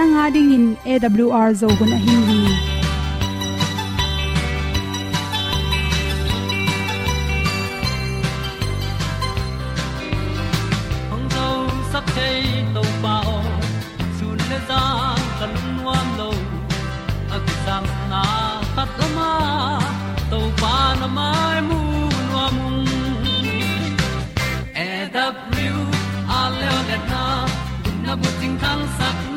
nanga ding in awr zo gun a hin hi hong zo sak chei to pa sun le za kan nuam lo a ki sam na khat o ma to pa na mai mu nuam e a le na kun na bu ting tang sak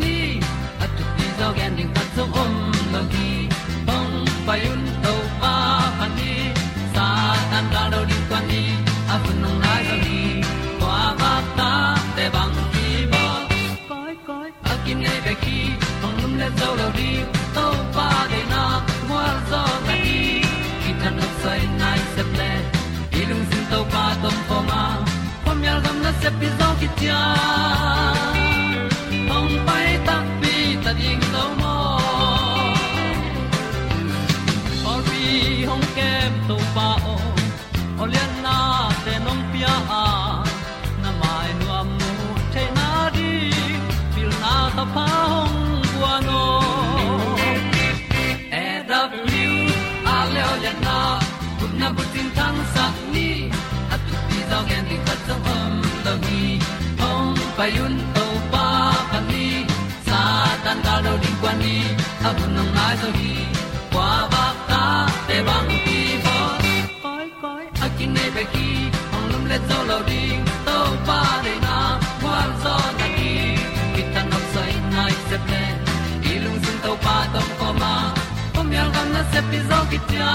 se pi zo payun to pa pa ni sa tan ga lo ding kwan ni a bu nang mai so hi kwa ba ta te bang ki bo koi koi a kin nei pe ki ong lum le zo lo ding to pa de na kwa zo na ki ki tan nok sai nai se pe ilung sun to pa tom ko ma. Pom yal gam na se pi zo ki tia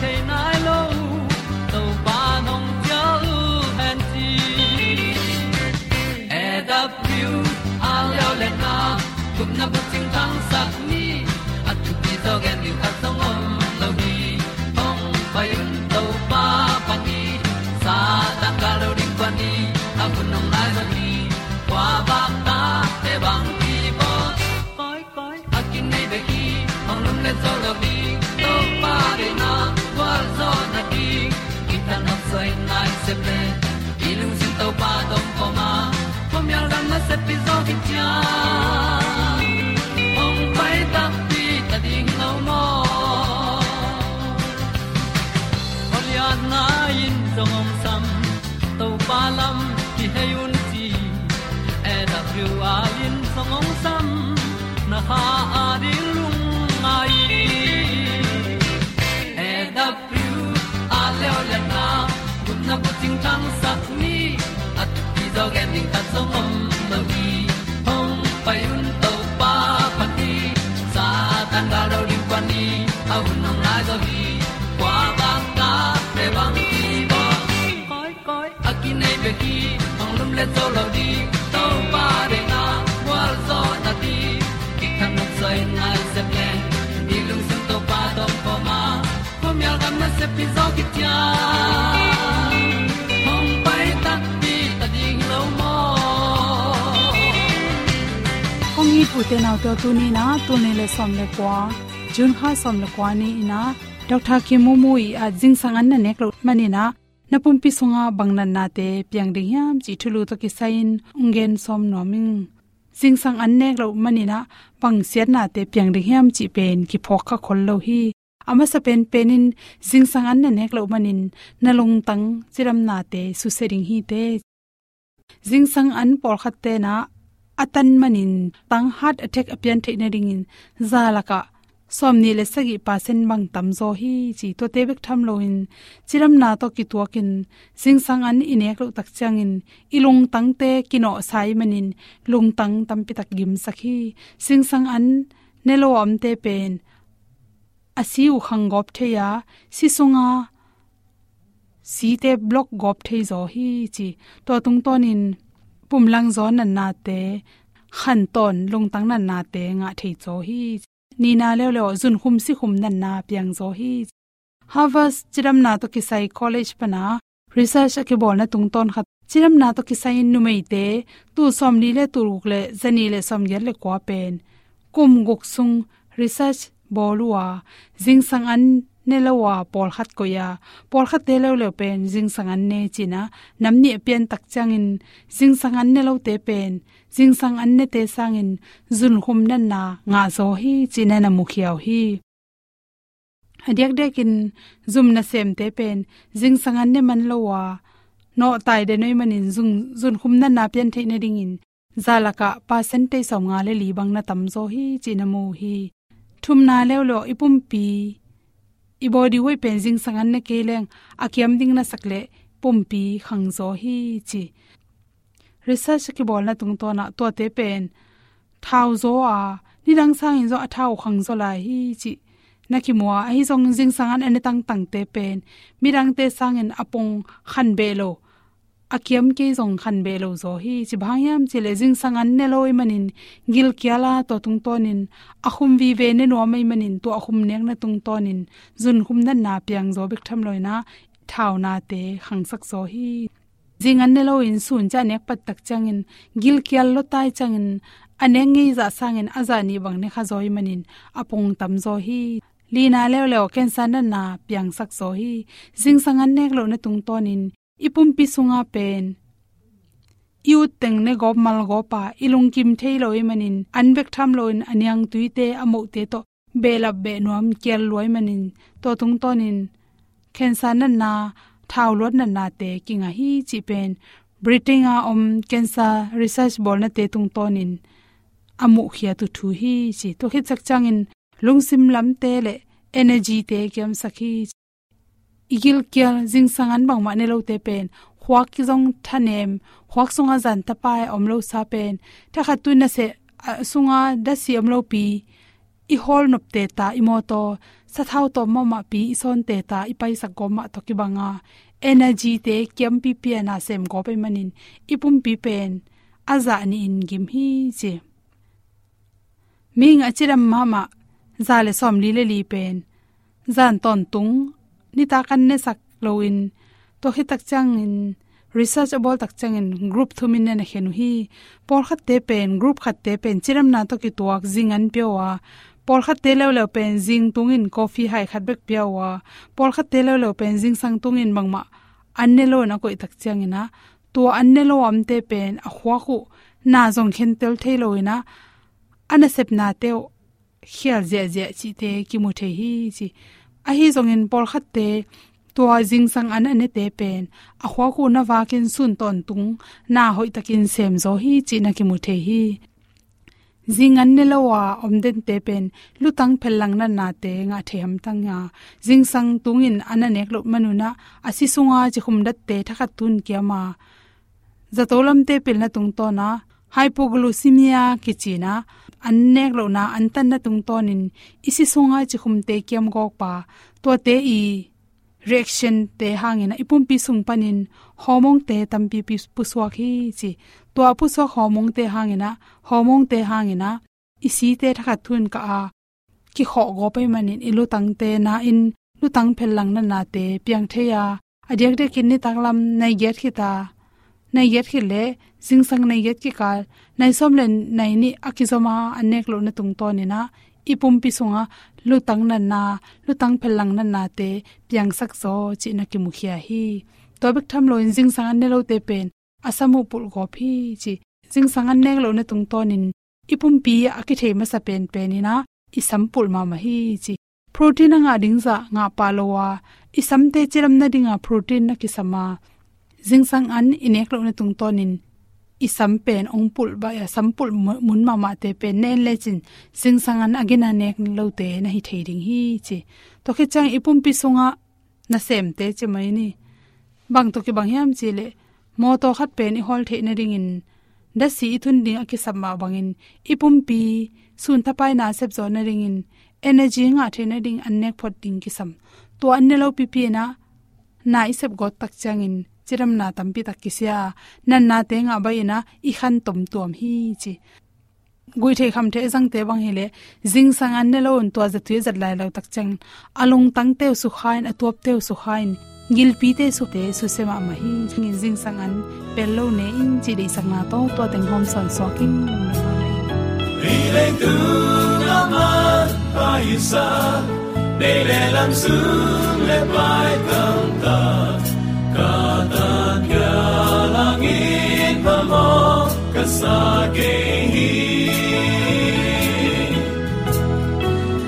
ting bu ting tang sat ni. At ti zo gen ding song se pi zo ki tia hong pai ta ti ta ding lo mo kong hi pu te naw to tu ni na tu ni le som le kwa jun kha som le kwa ni ki mu mu i a jing sang an na nek lo mani na. Na pi sunga bangnan na te, piang ding yam chi thulu to ki sain ungen som no jing sang an nek lo manina pang siat na te, piang ding hiam chi pen, ki phok kha khol lo hi ama sa pen penin jing sang an ne nek lo manin na long tang chiram na te su sering hi te. Jing sang an por khat te na atan manin tang heart attack apian the na ring in zalaka somni le sagi pasen bang tam zo hi chi to te bek tham lo in chiram na to ki to kin sing sang an inek lo tak chang in. Ilung tang te kino sai manin. Lung tang tam pi tak gim sakhi. Sing sang an nelo am te pen asiu khang gop the ya si sunga si te block gop the zo hi chi to tung ton in pumlang zo nan na te khan ton lung tang nan na te nga thei cho hi ni na le le zun khum si khum nan na piang zo hi harvard chiram na to ki sai college pana research ke bol na tung ton khat chiram na to ki sai nu mei te tu som ni le tu ruk le zani le som yer le kwa pen kum gok sung research bolua jing sang an nelawa pol khat ko ya pol khat te lo le pen jing sang an ne china. Namni pen tak changin jing sang an ne lo te pen. Jing sang an ne te sangin, zun khum nan na, nga zo hi, china na mukhiaw hi. Hadiak dekin zum na sem te pen jing sang an ne man lo wa. No tai de noi manin zung, zun khum nan na pen the na ding in. Zalaka percentage som nga le li bang na tam zo hi, china mu hi thum na leo lo ipum pi, i body wei pen jing sangan na keleng, akiam ding na sakle pompi khangzo hi chi. Research ki bol na tung to na to te pen, thau zo a, ni dang sang in zo a thau khangzo la hi chi. Na ki mo a hi zong jing sangan ane tang tang te pen mirang te sang in apong khan be lo akiam ke zong khan be lo zo hi chi bhangyam chi le jing sangan ne loi manin gil kyala to tung tonin ahum vi ve ne no mai manin, to ahum nek na tung tonin jun hum na na piang zo bik tham loina thau na te khang sak zo hi. Jing an ne lo in sun cha nek pat tak changin gil kyal lo tai changin, aneng ngi za sangin azani bang ne kha zoi manin apong tam zo hi. Lina leo leo ken san na piang sak zo hi. Jing sangan nek lo na tung tonin ipum pi sunga pen. Yu teng ne gop mal go pa, ilung kim thei loi e manin. Anbek tham loin anyang tuite amo te to belap be nuam kel loi e manin. To tung tonin khensa na na, thau lot na na te kinga hi chi pen. Britinga om cancer research bol na te tung tonin amu khia tu thu hi chi. To khit chak changin lungsim lam te le energy te kyam sakhi igil kyal jing sangan bang ma ne lo te pen. Khwak ki jong thanem. Khwak sunga zan ta pai om lo sa pen. Ta kha tu na se sunga da si om lo pi. I hol nop te ta i mo to. Sa thau to ma ma pi i son te ta i pai sa go ma to ki banga energy te kem pi pi na sem go pe manin. Ipum pi pen. Aza ni in gim hi je ming achiram mama zale som li le li pen. Zan ton tung ni kan ne sak loin to hi tak chang in research about tak chang in group thumin ne henu hi por khat te pen group khat te pen chiram na to ki tuak jing an pewa por khat te lo lo pen jing tung in coffee hai khat bek pewa por khat te lo lo pen jing sang tung in an ne lo na koi tak chang ina to anne lo am te pen a khwa khu na zong khen tel the lo ina ana sep na te khial je je chi te ki mu the hi chi a hi zong in por khat te tua jing sang an ane te pen a khwa ku na wa kin sun ton tung, na hoi takin sem zo hi, chi na ki mu the hi. Jing an ne lawa om den te pen lutang phelang na na te, nga the ham tang nga. Jing sang tung in an anek lo manuna asi sunga chi khum dat te thakha tun kiama zatolam te pel na tung to na hypoglycemia kichina, annek lo na antan na tung tonin isi songa chi khum te kiam gok pa to te i reaction te hangina, ipum pi sung panin homong te tampi pi puswa khi chi. To pu so homong te hangina homong te hangina, isi te thakha thun ka a, ki kho go pe manin ilu tang te na in lu tang phel lang na na te, piang the ya adyak de kin ni taklam, nai get khita nai get khile sing sang nai get ki kal nai som len nai ni akizoma anek lo na tung to ni na ipum pi sunga lu tang na na lu tang phelang na na te, piang sak zo chi na ki mukhia hi to bek tham lo in jing sang ne lo te pen, asamu pul go phi chi sang sangan nek lo na tung tonin, ipum pi a ki thei ma sa pen pen ina i sampul ma ma hi chi, protein nga ding za nga palowa i samte chiram na dinga protein na ki sama zing sang an inek lo na tung tonin i sampen ong pul ba, ya, sampul mun ma ma te pen nen le chin sing sangan an nek lo te na hi thei ding hi chi. To khe chang ipum pi sunga na sem te che mai ni. Bang to ki bang yam chi le, mo to khat pen i hol the na ring in da si thun ding aki samma bangin ipum pi sun thapai na sep zo na ring in energy nga the na ding an nek phot ding ki sam. To an ne lo pi pi na na isep got tak changin chiram na tampi tak kisya nan na te nga bai na i khan tom tom hi chi. Gui the kham the jang te bang hele jing sang an ne lon to za thue zat lai lo tak chang. Along tang te su khain atop te su khain gil pi te su te su sema ma hi ngin jing sang an pel lo ne in chi de sang na to to teng hom son so king. Ri le tu na ma, pa isa de le lam su le pai tam ta langit pamo kasagehi.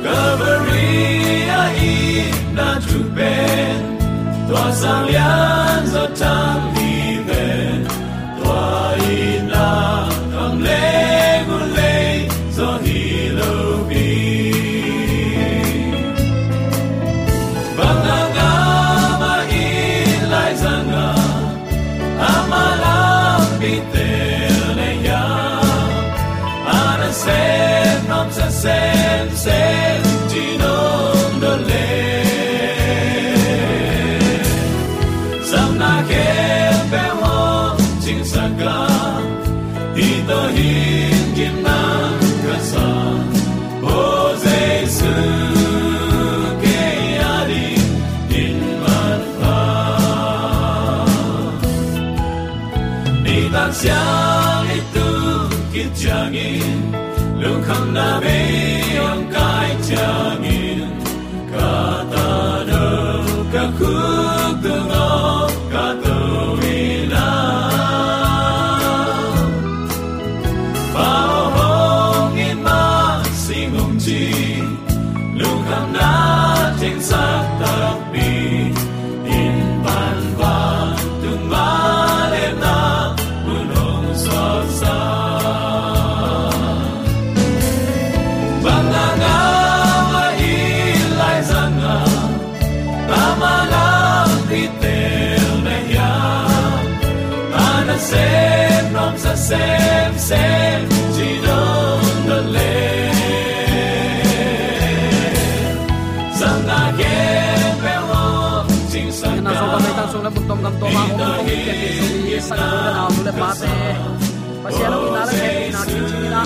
Kavaria i na trupen Tua sang lian zo na be on kai jangin sem Chi don da le Sang na ken pe wo Ching sang na so kamay tang sung na buntom kam to ma ong ke ke sung ni sang na na na le pa te pasiano ina la ke na kin chin na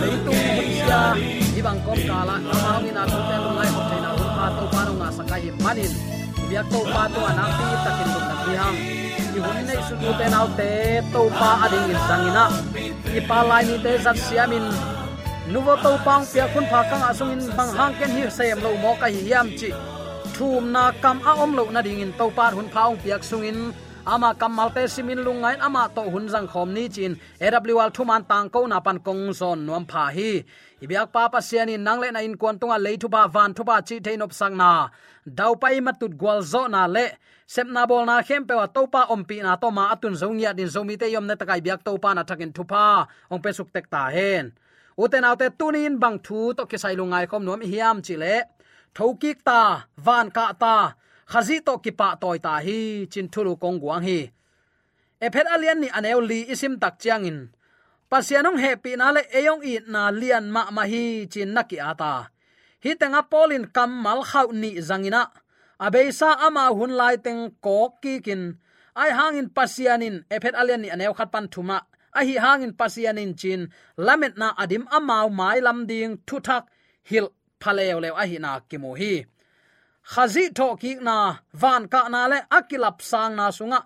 lei tu ko sia ibang kom kala na ma ong ina tu te lu lai ho te na hu pa to pa no nga sa kai manin biak to pa to anak ti takin dum na bi hang i hun nei su tu te nau te to pa ading in sangina i ni te zat siamin. Nuvo to pang pia khun pha kang asung in bang hang ken hi sem lo mo ka hi yam chi. Thum na kam a om lo na ding in to par hun phaung piak sung in ama kamal te simin lungai ama to hunjang khom ni chin. Awl thuman tang ko na pan kong zon nuam pha hi. Ibyak pa pa siani nang le na in kon tunga le thu ba van thu ba chi thein op sang na. Dau pai matut gwal zo na le. Sep na bol na khem pe wa to pa om pi na to ma atun zong ya din zomi te yom na takai byak to pa na thakin thu pa. Ong pe suk tek ta hen. Uten autte tunin bang thu to ke sai lungai khom nuam hiam chi le. Thokik ta, van ka ta khazi to kipa toy ta hi, chin thulu kong guang hi. Ephet alian ni aneu li isim tak chiang in. Pasianong happy na le eyong i na lian ma ma hi, chin na ki ata hi tenga polin kam mal khau ni zangina abeisa ama hun lai teng kok ki kin. Ai hangin pasianin ephet alian ni aneu khat pan thuma. A hi hangin pasianin chin, lamet na adim amau mai lam ding thuthak hil phaleu lew a hi na kimu hi khazi tho ki na van ka na le akilap sang na sunga.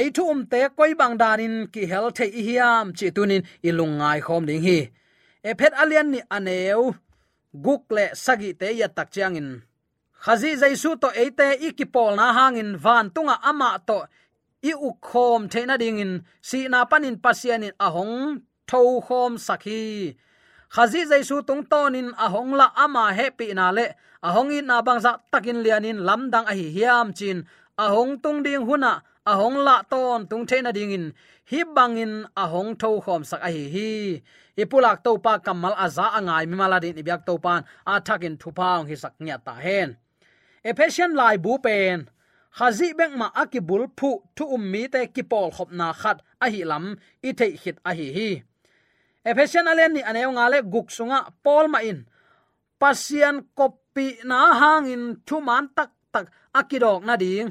Eithum um te koi bang darin ki hel the i hiam chi tunin ngai khom ding hi. E phet alian ni aneu, guk le sagi te ya tak chiang in. Khazi jaisu to eite ikipol na hangin van tunga ama to i u khom theina ding in. Si na panin pasian in ahong tho khom sakhi khazi jaisu tung tonin ahong la ama happy na le. Ahong in na bangza takin lianin lamdang a hi hiam chin. Ahong tung ding huna ahong la ton tung thena ding in. Hi bangin ahong tho khom sak a hi hi. Ipulak to pa kamal aza angai mi maladin ibyak to pan a thakin thupaung hi sak nya ta hen. Ephesian lai bu pen. Khazi bek ma akibul phu thu ummi te kipol khop na khat a hi lam i thei hit a hi hi ephesian alen ni aneu nga le guk sunga ma in pasian kopi na hangin thu man tak tak akidok na ding.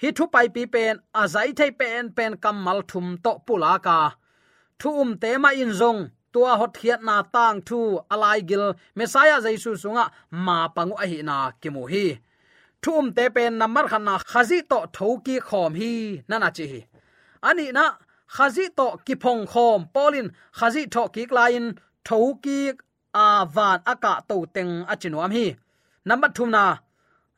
Hi thu pai pi pen, azai thai pen pen kamal thum to pulaka thu um te ma in zong, tua hot hiat na tang thu alai gil. Mesaya jaisu sunga, ma pangu a hi na kimu hi. Thum um te pen number khana khazi to thoki khom hi nana chi hi. Ani na khazi to ki phong khom. Polin khazi tho ki klain thoki a, van aka to teng achinuam hi. Number thum na,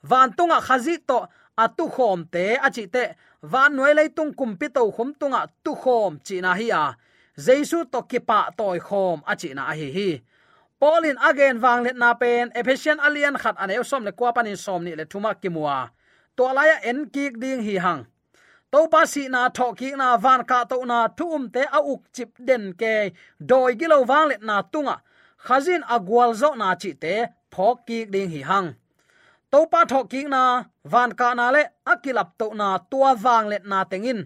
van tunga khazi to atu khom te achi te, van noi lei tung kum pi to khom tunga tu khom chi na hi a. Jesu to ki pa toy khom achi na hi hi. Paulin again wang let na pen, Ephesian alien khat ane som le kwa panin som ni le thuma kimwa to laya en kik ding hi hang to pa si na tho ki na van ka to na thum um te a uk chip den ke doi gilo wang let na tunga. Khazin agwal zo na chi te phok ki ding hi hang. To pa tho ki na van ka na le akilap to na tua wang let na tengin.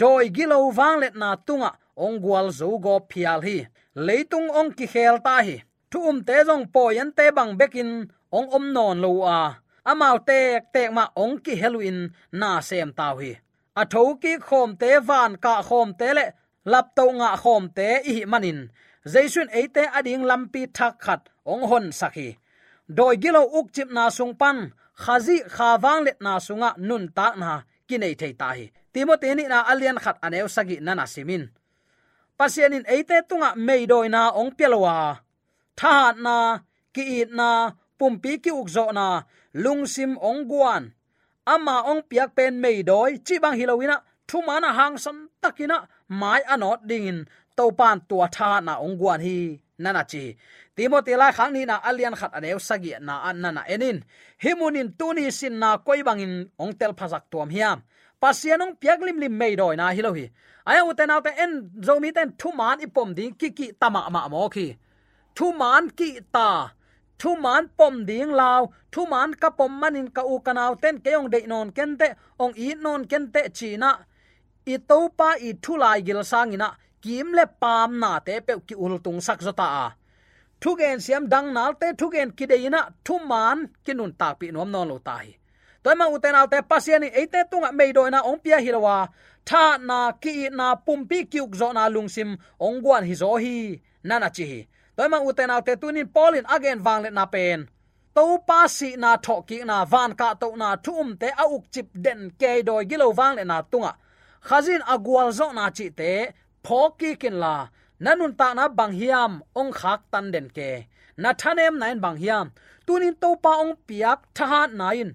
Doi gilo wang let na tunga, ong gwal zo go phial hi. Leitung ong ki khel ta hi. Thu um te jong po yan te bang bekin, ong om non lo a. Amau te te ma ong ki heluin na sem taw hi a tho ki khom te van ka khom te le, lap to nga khom te i manin. Jaisun eite ading lampi thak khat, ong hon sakhi. Doi gilo uk chip na sung pan, khazi khawang let na sunga nun ta na kinai thei ta hi. Timote ni na alian khat aneu sagi nana simin. Pasianin eite tunga meidoi na ong pelwa tha na, ki na pumpi ki ukzo na lungsim ong guan ama ong piak pen meidoi chi bang hilowina thu mana hang san takina, mai anot dingin. To pan tua tha na ong guan hi, nana chi. Timothy la khang ni na alian khat aneu sagi na an nana enin. Himunin tuni sin na koi bangin ong tel phazak tuam hiam. Pasianong piak lim lim mei doi na hilohi aya uten autte en, zomi ten thu man ipom ding ki ki tama ma mo khi thu man ki ta thu man pom ding lao thu man ka pom manin ka u kanau ten keong de non kente ong i non kente china i to pa i thu lai gil sangina kim le pam na te pe ki ul tung sak zota a. Thu gen siam dang nal te thu gen ki deina thu man kinun ta pi nom non lo ta hi toy ma uten al te pasiani eite tunga meidoi na ong pia hilawa tha na ki na pumpi kyuk zo na lungsim. Ongwan hi zo hi. Nana chi toy ma uten alte tunin polin again wang le na pen. To pa si na tho ki na van ka to na thum te a uk chip den ke doi gilo wang le na tunga. Khazin agwal zo na chi te phoki kin la. Nanun ta na bang hiam, ong khak tan den ke. Na thanem nain bang hiam. Tunin to pa ong piak tha nain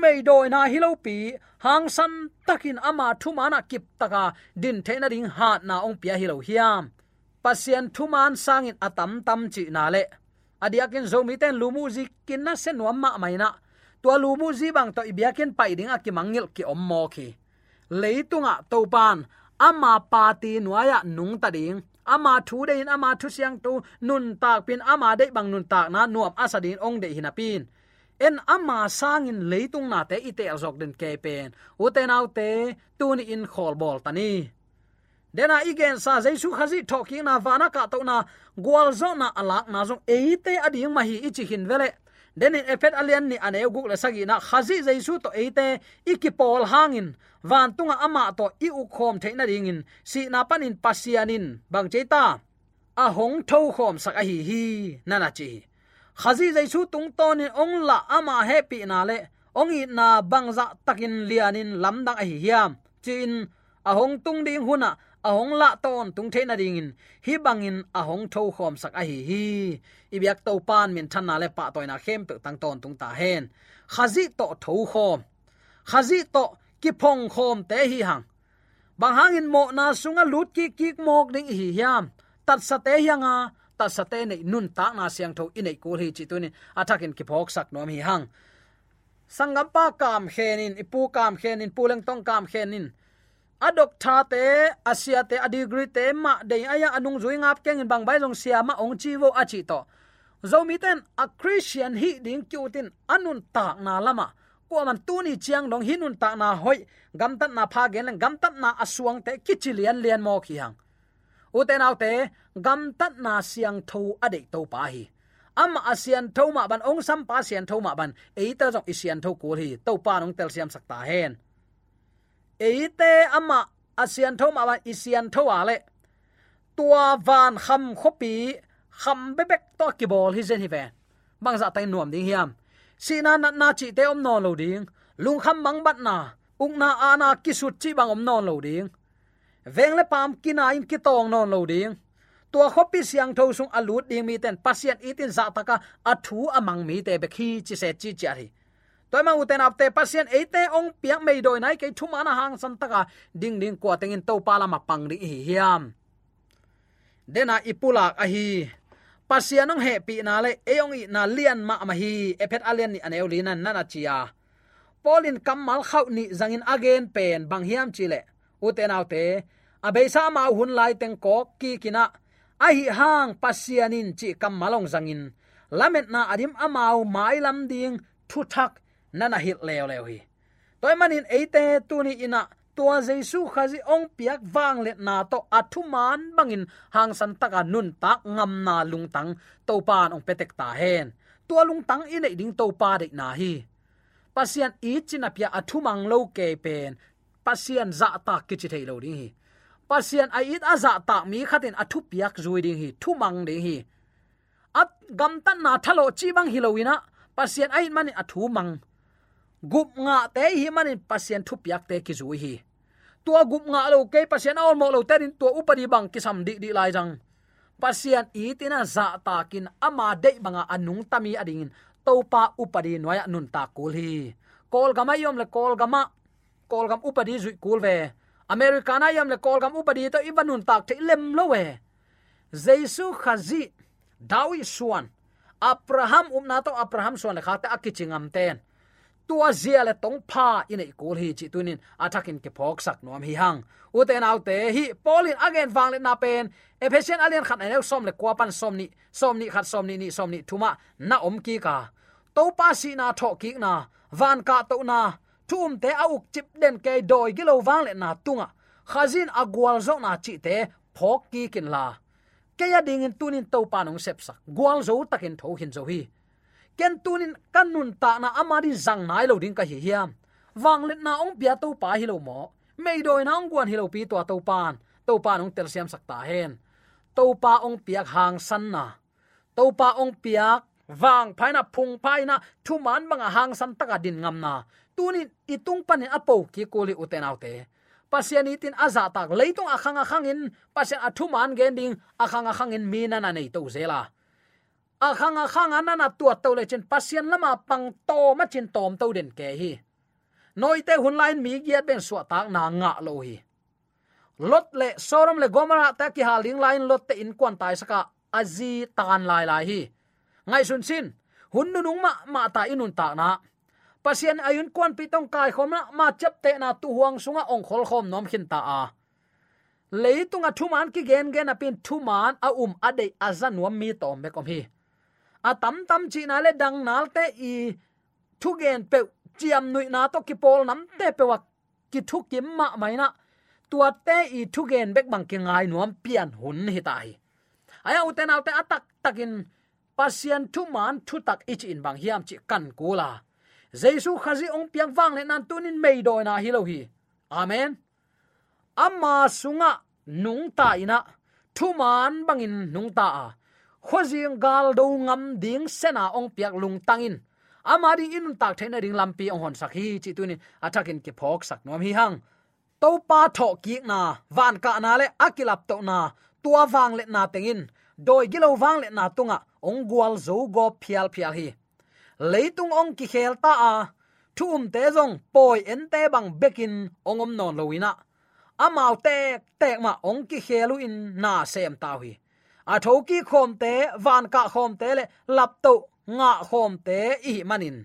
mei doi na hilo pi, hang san takin ama thu mana kip taka, din theina ding hat na ong pia hilo hiam pasien thuman sangin atam tam chi na le. Adiakin zomi ten lumu zi kin na sen ma maina na. Tua lumu bang to ibiakin pai ding a ki mangil ki ommo ki. Leitunga to pan, ama pati nuaya nung ta ding. Ama thu de in ama thu siang tu, nun tak pin, ama de bang nun tak na, nuam asadin ong de hinapin en ama sangin leitung na te ite azok den kepen uten autte tuni in khol bol tani dena igen sa jaisu khazi talking na vana ka to na gwal zo na alak na zo eite ading mahi ichi hin vele. Den in efet alian ni ane guk le sagi na khazi jaisu to eite ikipol hangin. Van tunga ama to i u khom theina ringin si na panin pasianin. Bang cheita a hong tho khom sak a hi hi nana chi. Khazi jaisu tung ton in ong la ama happy na le. Ong i na bangza takin lianin lamdang a hi hiam. Chin, a hong tung ding huna ahong la ton tung the na ding in. Hi bangin a hong tho khom sak a hi hi. Ibyak to pan min than na le pa toy na khem pe tang ton tung ta hen. Khazi to tho khom. Khazi to ki phong khom te hi hang. Bang hangin mo na sunga lut ki kik mok ding hi hiam. Tat sa te hianga, tat sa te nei nun tak na siang tho inei ko hi chi tunin. Athakin ki phok sak nom hi hang. Sangam pa kam khenin, ipu kam khenin puleng tong kam khenin adok tha te, asia te adigri te, ma de aya anung zui ngap keng in bang bai long sia ma ong chi wo achi to. Zomi ten, a christian hi ding kyutin anun tak na lama. Ko man tu ni chiang dong hinun ta na hoi. Gam tat na pha gen gam tat na asuang te kichilian lian mo khi hang. Uten autte gam tat na siang tho ade to pa hi. Ama asian thoma ban, ong sam pa sian thoma ban. Ban eita jong isian tho ko hi to pa nong tel siam sakta hen eite ama asian tho ma ban isian tho le. Tua van kham khopi, kham bebek to ki bol hi zen hi ve bang za tai nuam ding hiam. Sina na na chi te om no lo ding. Lung kham mang bat na. Ung na ana kisut chi bang om non lo ding. Veng le pam kina in ki tong non lo ding. Tua khopi siang tho sung alut ding mi ten. Pasien itin za taka athu amang mi te be khi chi se chi chi ari toy ma uten apte pasien ate ong piak mei doi nai ke thuma na hang san taka ding ding ko tengin to pala ma pang ri hi hiam dena ipulak a hi pasianong he pi na le eong i na lian ma ma hi ephet alian ni aneu à lina nana chia à. polin kamal khau ni zangin again pen bang hiam chile uten autte abeisa à ma hun lai teng ko ki kina ahi hi hang pasianin chi kamalong zangin lamet na adim amau mai lam ding thu thak nana hit leo leo hi. Toy manin eite tuni ina, tua jesu khazi ong piak wang let na to athuman bangin hang san taka nun tak ngam na lung tang to pan ong petek ta hen. Tua lung tang in ding to pa de na hi. Pasian i china pia athumang lo ke pen. Pasian za ta ki chi thei lo ding hi. Pasian ai it aza ta mi khatin athu piak zui ding hi thu mang ding hi. At gam tan na thalo chi bang hilowina pasian ai man athu mang gup nga te hi manin pasien thu piak te ki zui hi. Tua gup nga lo ke pasien aw mo lo terin tua upadi bang ki sam di di lai jang. Pasien i tina za ta kin ama de banga anung tami ading. Topa upadi noya nun ta kul hi. Kol gama yom le kol gama kol gam upadi zui kul ve. Americana yam le kol gam upadi to ibanun tak te lem lo we jesu khazi, dawi suan. Abraham umna to abraham suan le khate akichingam ten tua zia le tong pha in ei kul hi chi tunin attacking ke phok sak nom hi hang uten autte hi polin again wang le na pen efficient alien khat ne som le kwa pan som ni som ni khat som ni ni som ni thuma na om ki ka to pa si na tho ki na van ka to na. Thum te au chip den ke doi gilo wang le na tunga khazin agwal zo na chi te phok ki kin la ke ya ding in tunin to pa nong sep sak gwal zo takin tho hin zo hi ken tunin kanun ta na amari zang nai lo ding ka hi hiam. Wang let na ong pia to pa hi lo mo. Mei doi na ong guan hi lo pi to to pan. To pan ong tel siam sakta hen. To pa ong piak hang san na. To pa ong piak wang phaina phung phaina thu man banga hang san taka din ngam na. Tunin itung panin apo ki koli uten autte pasian itin aza tak leitung akhang akhang in. Pasian athu man gending akhang akhang in mina na nei to zela akhang akhang anana tua to le chen pasien lama pang to ma chin tom to den ke hi. Noi te hun lain mi giat ben so tak na nga lo hi. Lot le sorom le gomara ta ki haling lain lot te in kwan tai saka azi tan lai lai hi. Ngai sun sin, hun nu nung ma ma ta inun ta na. Pasien ayun kwan pi tong kai khom na, ma chap te na tu huang sunga ong khol khom nom khin ta a. Leitunga thuman ki gen gen apin thuman a um ade azan wa mi tom be kom hi a tam tam chi na le dang nal te i thu gen pe chiam nui na to ki pol nam te pe wa ki thu kim ma mai na tua te i thu gen bek bang ki ngai nuam pian hun hi tai aya uten alte atak takin pasian thu man thu tak ich in bang hiam chi kan kula jesu khazi ong piang wang le nan tunin mei do na hi lo hi amen. Amma sunga nung ta ina. Thu man bangin nung ta a khozing gal do ngam ding sena ong piak lung tangin. Ama ding in tak thaina ding lampi ong hon sakhi chi tunin atakin ke phok sak nom hi hang. To pa tho ki na, van ka na le akilap to na, tua wang le na tengin. Doi gilo wang le na tunga, ong gwal zo go phial phial hi. Leitung ong ki khel ta a, thum te zong poi en te bang bekin ongom non loina amau tek tek ma ong ki khelu in na sem ta hi a tho ki khom te, van ka khom te le, lap to nga khom te i manin.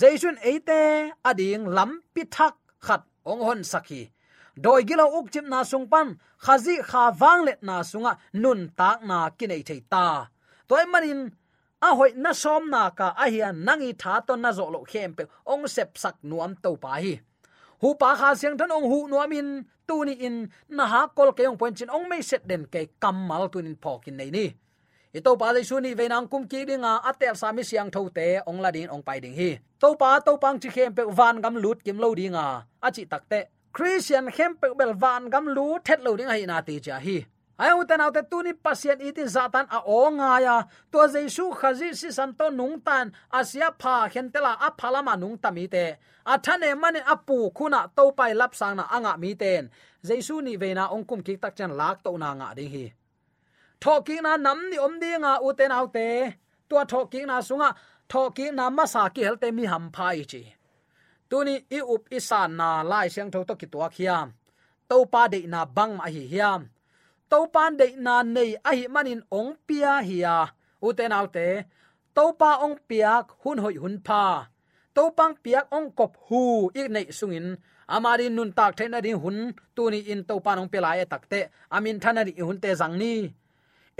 Zaisun eite ading lam pi thak khat ong hon sakhi doi gilo uk chim na sung pan, khazi kha wang let na sunga, nun tak na kinai thei ta. Toy manin, a hoi na som na ka, a hian nangi tha to na zo lo khem pe, ong sep sak nuam to pa hi hu pa kha siang than ong hu nuam in tu ni in, na ha kol ke ong point chin ong mai set den ke kamal tu nin phokin nei ni. Ito pa le suni ve nang kum ki dinga atel sami siang tho te, ong la din, ong pai ding hi. To pa, to pang chi khem pe van gam lut kim lo dinga a. Chi takte christian khem pe bel van gam lu thet lo ding hi na ti cha hi ai u tan autte tuni pasien itin zatan a o nga ya. To jesu khazi si san to nung tan. Asia pha khen tela a phala ma nung tami te a thane mane apu khuna to pai lap sang na anga mi ten jesu ni ve na ong kum ki tak chan lak to na nga ding hi. Thoki na nam ni om di nga u ten autte tua thoki na sunga thoki na ma sa ki helte mi ham phai chi. Tuni i up isan na lai siang tho to ki tua khiam. To pa de na bang ma hi hiam to pan de na nei a hi manin ong pia hiya. Uten autte to pa ong piak hun hoi hun pa to pang piak ong kop hu ik nei sungin. Amari nun tak thena ri hun tuni in to pa nong pelai takte. Amin thana ri hun te jang ni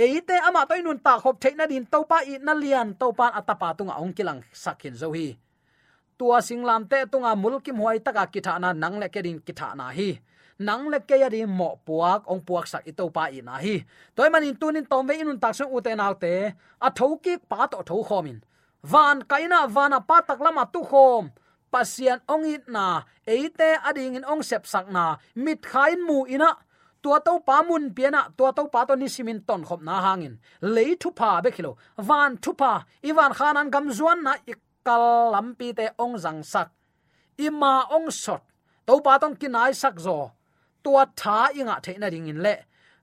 eite ama toy nun ta khop theina din to pa i na lian to pan atapa tunga ong kilang sakhin zo hi tua singlam te tunga mulkim huai taka kitana nang le kedin kitana hi nang le ke yari mo puak, ong puak sak ito pa i na hi. Toy manin tunin tom ve inun tak sang uten nau a thoki pa to tho khomin. Van kaina vana pa tak lama tu khom. Pasian ong it na, eite ading in ong sep sak na, mit khain mu ina. Tua to pa mun piana tua to pa to ni simin ton khop na hangin. Le thu pa be khilo. Van thu pa iwan khanan gam zuan na ikal lampi te ong jang sak. Ima ong sot. To pa tong kinai sak zo tua tha inga theina ding in le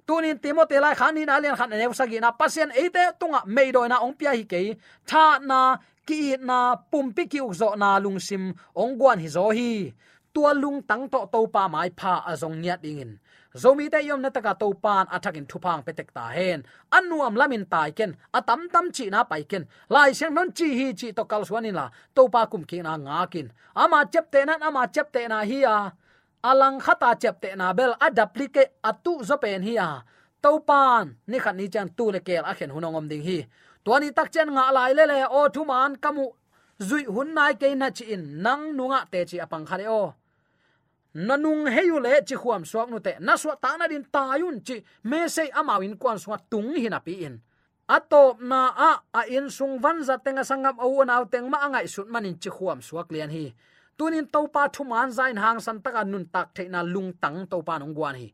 tunin timote lai khan in alian khan ne sagi na pasien ate tunga meido na ong pia hi ke tha na ki na pumpi ki ukzo na lungsim ong gwan hi zo hi tua lung tang to to pa mai pha azong nya ding zomi te yom na taka to pan athakin à, à thupang petek ta hen anuam lamin tai ken atam à tam chi na pai ken lai siang non chi hi chi to kal swanin la to pa kum ki na nga kin ama chep te na ama chep te na hi a alang khata chepte na bel atu zo pen hi a. Topan ni khat ni chang tu le kel a khen hunongom ding hi. Tuani tak chen nga lai le le, o thu man kamu. Zui hun nai ke na chi in, nang nunga te chi apang khale o. Nanung heyu le chi khuam suak nu te, na suwa ta na din tayun chi me se amawin kwan suwa tung hi na pi in. Ato na a a in sung van za tenga sangam au na teng ma angai sut manin chi khuam suak lian hi tunin topa thuman zain hang san taka nun tak theina lung tang topa nong guan hi.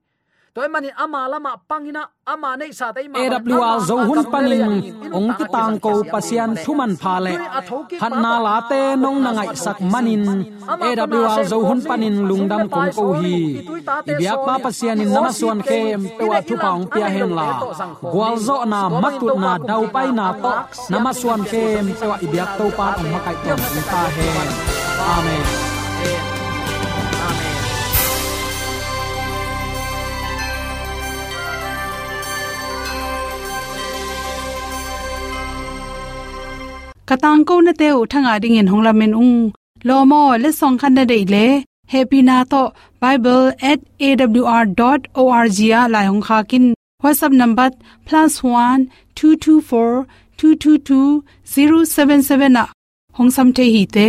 Toy mani ama lama pangina ama nei sa dai ma awl zo hun panin ong ki tang ko pasian thuman pha le. Han na la te nong na ngai sak manin. awl zo hun panin lungdam kong ko hi. Ibyak pa pasian in nama suan khem pewa thu paung pia hen la. gwal zo na matut na dau pai na to nama suan khem pewa ibyak to pa ong makai to ta hen amen katang ko na te u thanga ding in hongla men ung lo mo le song khan na dei le happy na to bible@awr.org ya la hong kha kin whatsapp number +1 224 222 077 hong sam the hi te